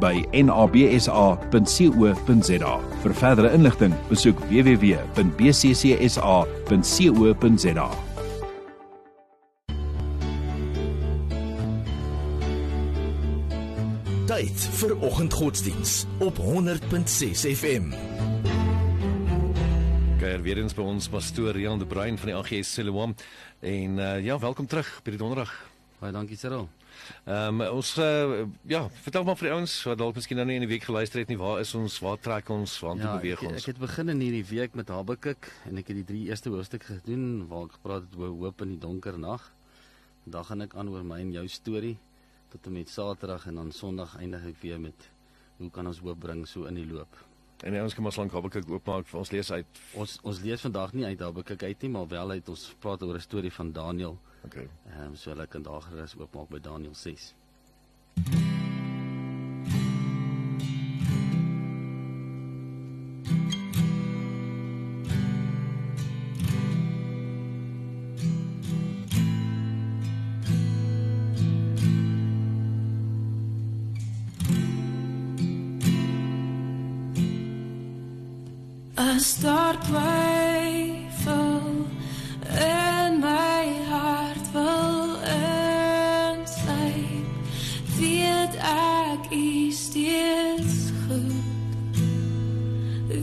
by nabsa.co.za. Vir verdere inligting, besoek www.bccsa.co.za. Tyd vir oggendgodsdiens op 100.6 FM. Kuier weer eens by ons pastoor Rian de Bruin van die AGS Siloam en uh, ja, welkom terug by die donderdag. Baie dankie Cyril. Ehm um, ons uh, ja, vertel maar vir die ouens wat dalk miskien nou nie in die week geluister het nie, waar is ons? Waar trek ons? Waar ja, beweeg ek, ons? Ek het begin in hierdie week met Habakuk en ek het die drie eerste hoofstukke gedoen waar ek gepraat het oor hoop in die donker nag. Vandag gaan ek aan oor my en jou storie tot en met Saterdag en dan Sondag eindig ek weer met hoe kan ons hoop bring so in die loop. En die ouens kan maar slank Habakuk oopmaak vir ons lees uit. Ons ons lees vandag nie uit Habakuk uit nie, maar wel uit ons praat oor 'n storie van Daniël. Okay. Ehm um, so hulle kan daar gerus oopmaak by Daniël 6. As daar twyfel in my hart wil insluip, weet ek u steeds goed.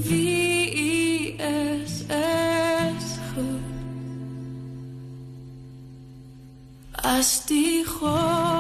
Wie u is, is goed. As die golwe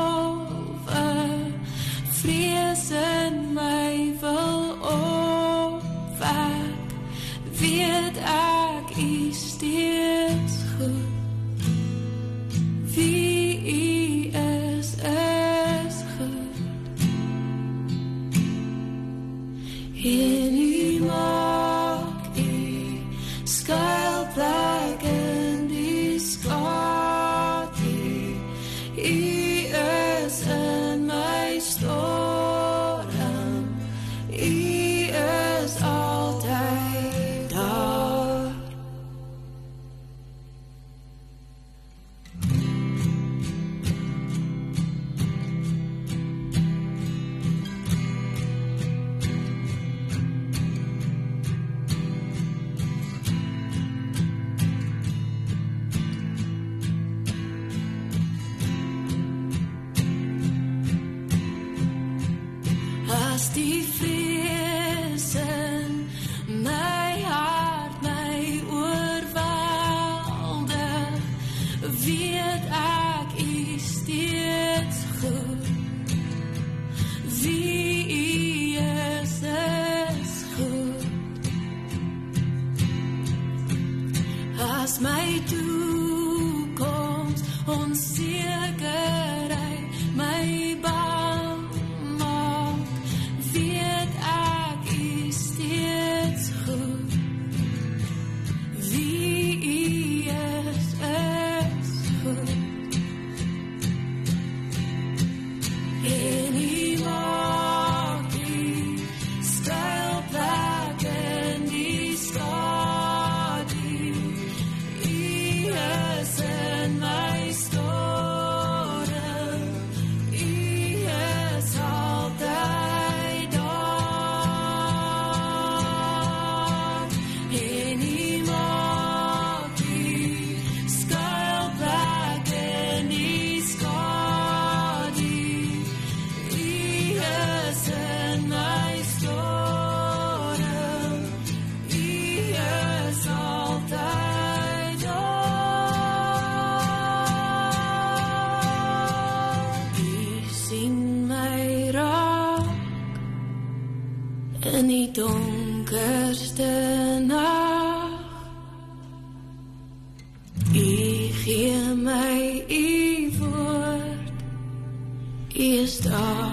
is daar.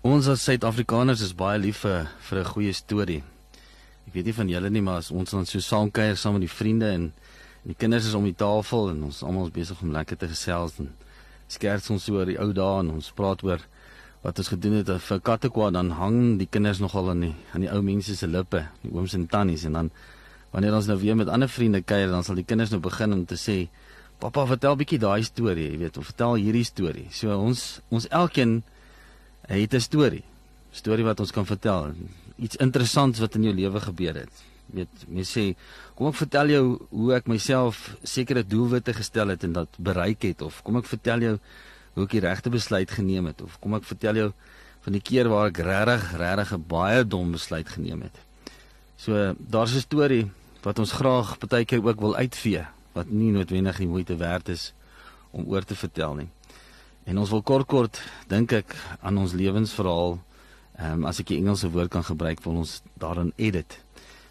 Ons as Suid-Afrikaners is baie lief vir vir 'n goeie storie. Ek weet nie van julle nie, maar as ons dan so saam kuier saam met die vriende en, en die kinders is om die tafel en ons almal is besig om lekker te gesels en skerts ons oor die ou dae en ons praat oor wat ons gedoen het vir Katekwa dan hang die kinders nogal aan die aan die ou mense se lippe, die ooms en tannies en dan wanneer ons nou weer met ander vriende kuier dan sal die kinders nou begin om te sê Pappa, vertel 'n bietjie daai storie, jy weet, of vertel hierdie storie. So ons ons elkeen het 'n storie. Storie wat ons kan vertel. Iets interessants wat in jou lewe gebeur het. Jy weet, mense sê, kom ek vertel jou hoe ek myself sekere doelwitte gestel het en dat bereik het of kom ek vertel jou hoe ek die regte besluit geneem het of kom ek vertel jou van die keer waar ek regtig regtig 'n baie dom besluit geneem het. So daar's 'n storie wat ons graag baie keer ook wil uitvee wat nie noodwendig die moeite werd is om oor te vertel nie. En ons wil kort kort dink ek aan ons lewensverhaal. Ehm um, as ek die Engelse woord kan gebruik, wil ons daarin edit.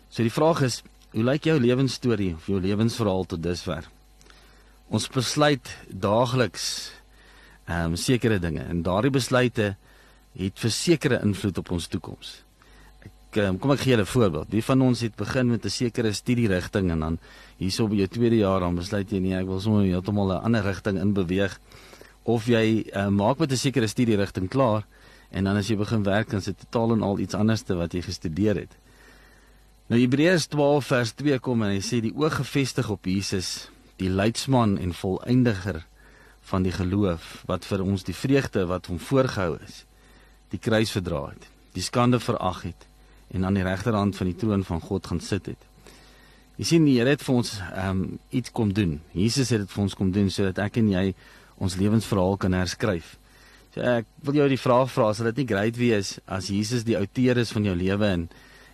So die vraag is, hoe lyk jou lewensstorie of jou lewensverhaal tot dusver? Ons besluit daagliks ehm um, sekere dinge en daardie besluite het versekerde invloed op ons toekoms. Ek um, kom ek gee julle 'n voorbeeld. Wie van ons het begin met 'n sekere studierigting en dan hierso by jou tweede jaar dan besluit jy nee, ek wil sommer heeltemal 'n ander rigting in beweeg of jy uh, maak met 'n sekere studierigting klaar en dan as jy begin werk dan is dit totaal en al iets anderste wat jy gestudeer het. Nou Hebreërs 12 vers 2 kom en hy sê die oog gefestig op Jesus, die leidsman en volëindiger van die geloof wat vir ons die vreugde wat hom voorgehou is, die kruis verdra het, die skande verag het en aan die regterhand van die troon van God gaan sit het. Jy sien die Here het vir ons ehm um, iets kom doen. Jesus het dit vir ons kom doen sodat ek en jy ons lewensverhaal kan herskryf. So ek wil jou die vraag vra, sal dit nie great wees as Jesus die outeur is van jou lewe en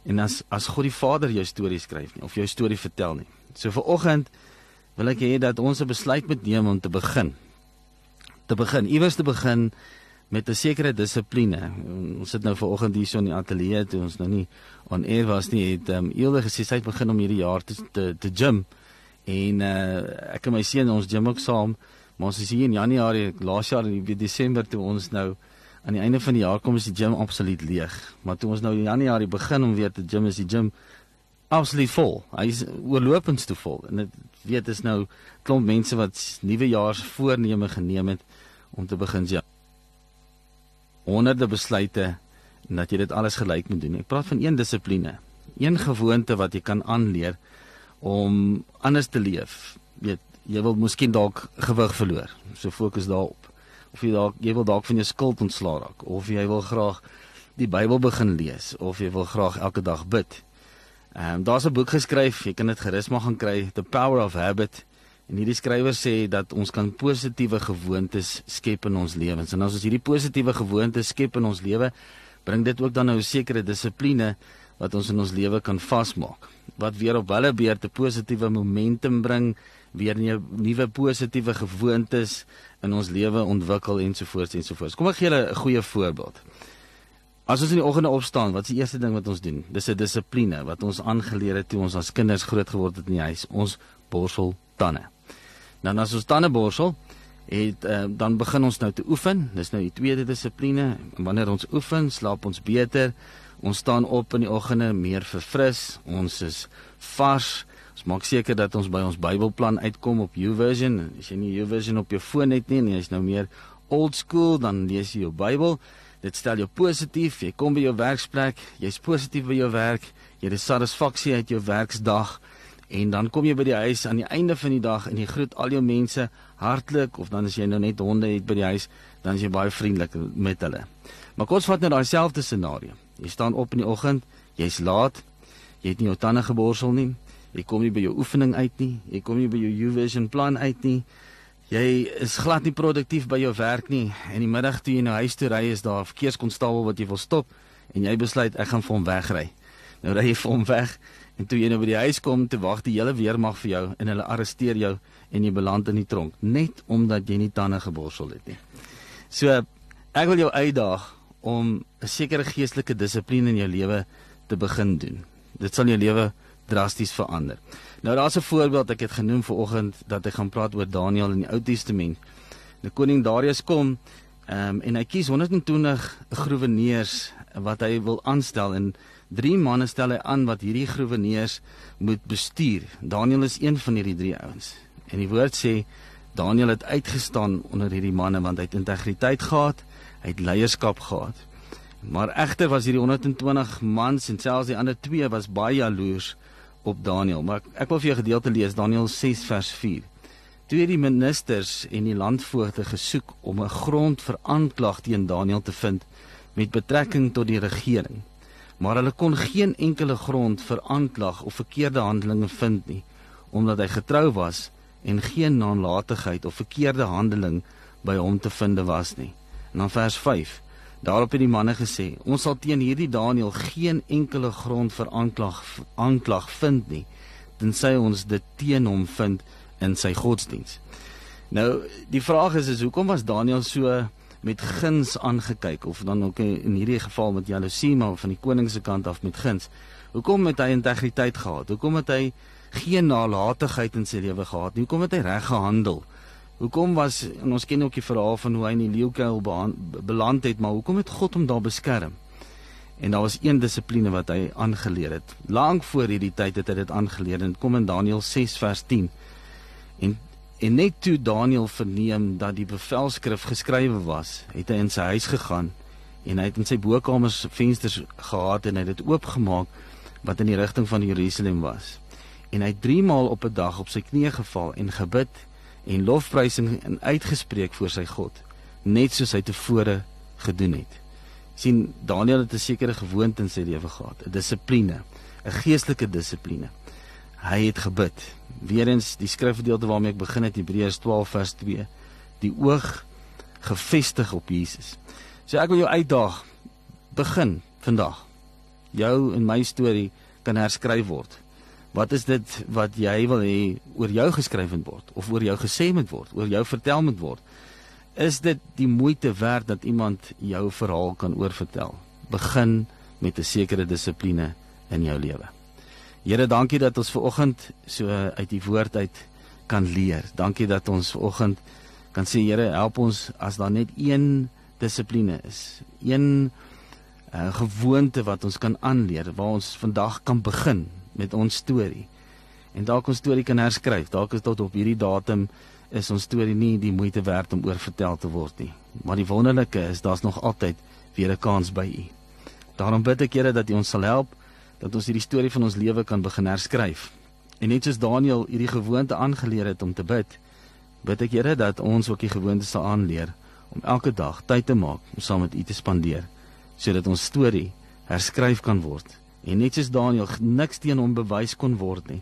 en as as God die Vader jou storie skryf nie of jou storie vertel nie. So vir oggend wil ek hê dat ons 'n besluit moet neem om te begin. Te begin, iewers te begin met 'n sekere dissipline. Ons sit nou ver oggend hier so in die ateljee toe ons nou nie on air was nie. Het ehm um, Eelde gesê sy het begin om hierdie jaar te te, te gym en uh, ek en my seun ons gym ook saam. Maar ons is hier in Januarie, laas jaar in Desember toe ons nou aan die einde van die jaar kom is die gym absoluut leeg. Maar toe ons nou in Januarie begin om weer te gym is die gym absoluut vol. Hy is oorlopends te vol. En dit weet is nou klomp mense wat nuwe jaars voorneme geneem het om te begin ja. Honderde besluite dat jy dit alles gelyk moet doen. Ek praat van een dissipline, een gewoonte wat jy kan aanleer om anders te leef. Weet jy wil miskien dalk gewig verloor. So fokus daarop. Of jy dalk jy wil dalk van jou skuld ontslaa raak of jy wil graag die Bybel begin lees of jy wil graag elke dag bid. Ehm um, daar's 'n boek geskryf, jy kan dit gerus maar gaan kry, The Power of Habit. En hierdie skrywer sê dat ons kan positiewe gewoontes skep in ons lewens. En as ons hierdie positiewe gewoontes skep in ons lewe, bring dit ook dan nou 'n sekere dissipline wat ons in ons lewe kan vasmaak. Wat weer op hulle beurt 'n positiewe momentum bring weer nuwe positiewe gewoontes in ons lewe ontwikkel ensovoorts ensovoorts. Kom ek gee julle 'n goeie voorbeeld. As ons in die oggende opstaan, wat is die eerste ding wat ons doen? Dis 'n dissipline wat ons aangeleer het toe ons as kinders groot geword het in die huis. Ons borsel tande. Dan as ons tande borsel, het uh, dan begin ons nou te oefen. Dis nou die tweede dissipline. Wanneer ons oefen, slaap ons beter. Ons staan op in die oggende meer verfris. Ons is vars. Ons maak seker dat ons by ons Bybelplan uitkom op YouVersion. As jy nie YouVersion op jou foon het nie, en jy's nou meer old school, dan lees jy jou Bybel. Dit stel jou positief. Jy kom by jou werksplek, jy's positief by jou werk. Jy het satisfaksie uit jou werksdag en dan kom jy by die huis aan die einde van die dag en jy groet al jou mense hartlik of dan as jy nou net honde het by die huis, dan is jy baie vriendelik met hulle. Maar kom ons vat nou daai selfde scenario. Jy staan op in die oggend, jy's laat, jy het nie jou tande geborsel nie. Jy kom nie by jou oefening uit nie. Jy kom nie by jou U-vision plan uit nie. Jy is glad nie produktief by jou werk nie. En die middag toe jy na huis toe ry is daar 'n verkeerskonstabel wat jy wil stop en jy besluit ek gaan vir hom wegry. Nou ry jy vir hom weg en toe jy nou by die huis kom, te wag die hele weermag vir jou en hulle arresteer jou en jy beland in die tronk net omdat jy nie tande geborsel het nie. So ek wil jou uitdaag om 'n sekere geestelike dissipline in jou lewe te begin doen. Dit sal jou lewe drasties verander. Nou daar's 'n voorbeeld ek het genoem vir oggend dat ek gaan praat oor Daniël in die Ou Testament. Die koning Darius kom um, en hy kies 120 groeweneers wat hy wil aanstel en drie manne stel hy aan wat hierdie groeweneers moet bestuur. Daniel is een van hierdie drie ouens. En die woord sê Daniel het uitgestaan onder hierdie manne want hy het integriteit gehad, hy het leierskap gehad. Maar egter was hierdie 120 mans en selfs die ander twee was baie jaloers op Daniel. Maar ek, ek wil vir jou gedeelte lees Daniel 6 vers 4. Toe het die ministers en die landvoogde gesoek om 'n grond vir aanklag teen Daniel te vind met betrekking tot die regering. Maar hulle kon geen enkele grond vir aanklag of verkeerde handelinge vind nie, omdat hy getrou was en geen nalatigheid of verkeerde handeling by hom te vind was nie. En dan vers 5. Daarop het die manne gesê: "Ons sal teen hierdie Daniel geen enkele grond vir aanklag aanklag vind nie, tensy ons dit teen hom vind." in sy godsdiens. Nou die vraag is is hoekom was Daniel so met guns aangekyk of dan ook in hierdie geval met jaloesie maar van die koning se kant af met guns. Hoekom het hy integriteit gehad? Hoekom het hy geen nalatigheid in sy lewe gehad nie? Hoekom het hy reg gehandel? Hoekom was en ons ken ook die verhaal van hoe hy in die leeukuil beland het, maar hoekom het God hom daar beskerm? En daar was een dissipline wat hy aangeleer het. Lank voor hierdie tyd het hy dit aangeleer en kom in Daniël 6 vers 10. En en net toe Daniël verneem dat die bevelskrif geskrywe was, het hy in sy huis gegaan en hy het in sy bokamers vensters gehad en hy het dit oopgemaak wat in die rigting van Jerusalem was. En hy 3 maal op 'n dag op sy knieë geval en gebid en lofprysing en uitgespreek voor sy God, net soos hy tevore gedoen het. sien Daniël het 'n sekere gewoonte in sy lewe gehad, 'n dissipline, 'n geestelike dissipline. Hy het gebid Weerens die skrifgedeelte waarmee ek begin het Hebreërs 12 vers 2 die oog gefestig op Jesus. So ek wil jou uitdaag begin vandag. Jou en my storie kan herskryf word. Wat is dit wat jy wil hê oor jou geskryf moet word of oor jou gesê moet word, oor jou vertel moet word? Is dit die moeite werd dat iemand jou verhaal kan oorvertel? Begin met 'n sekere dissipline in jou lewe. Here, dankie dat ons ver oggend so uit die woord uit kan leer. Dankie dat ons ver oggend kan sê Here, help ons as daar net een dissipline is. Een uh, gewoonte wat ons kan aanleer waar ons vandag kan begin met ons storie. En dalk ons storie kan herskryf. Dalk is tot op hierdie datum is ons storie nie die moeite werd om oor vertel te word nie. Maar die wonderlike is daar's nog altyd weer 'n kans by U. Daarom bid ek Here dat U ons sal help dat ons hierdie storie van ons lewe kan begin herskryf. En net soos Daniël hierdie gewoonte aangeleer het om te bid, bid ek Here dat ons ook die gewoonte sal aanleer om elke dag tyd te maak om saam met U te spandeer sodat ons storie herskryf kan word. En net soos Daniël niks teen hom bewys kon word nie,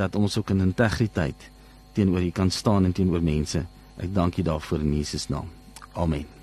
dat ons ook in integriteit teenoor U kan staan en teenoor mense. Ek dank U daarvoor in Jesus naam. Amen.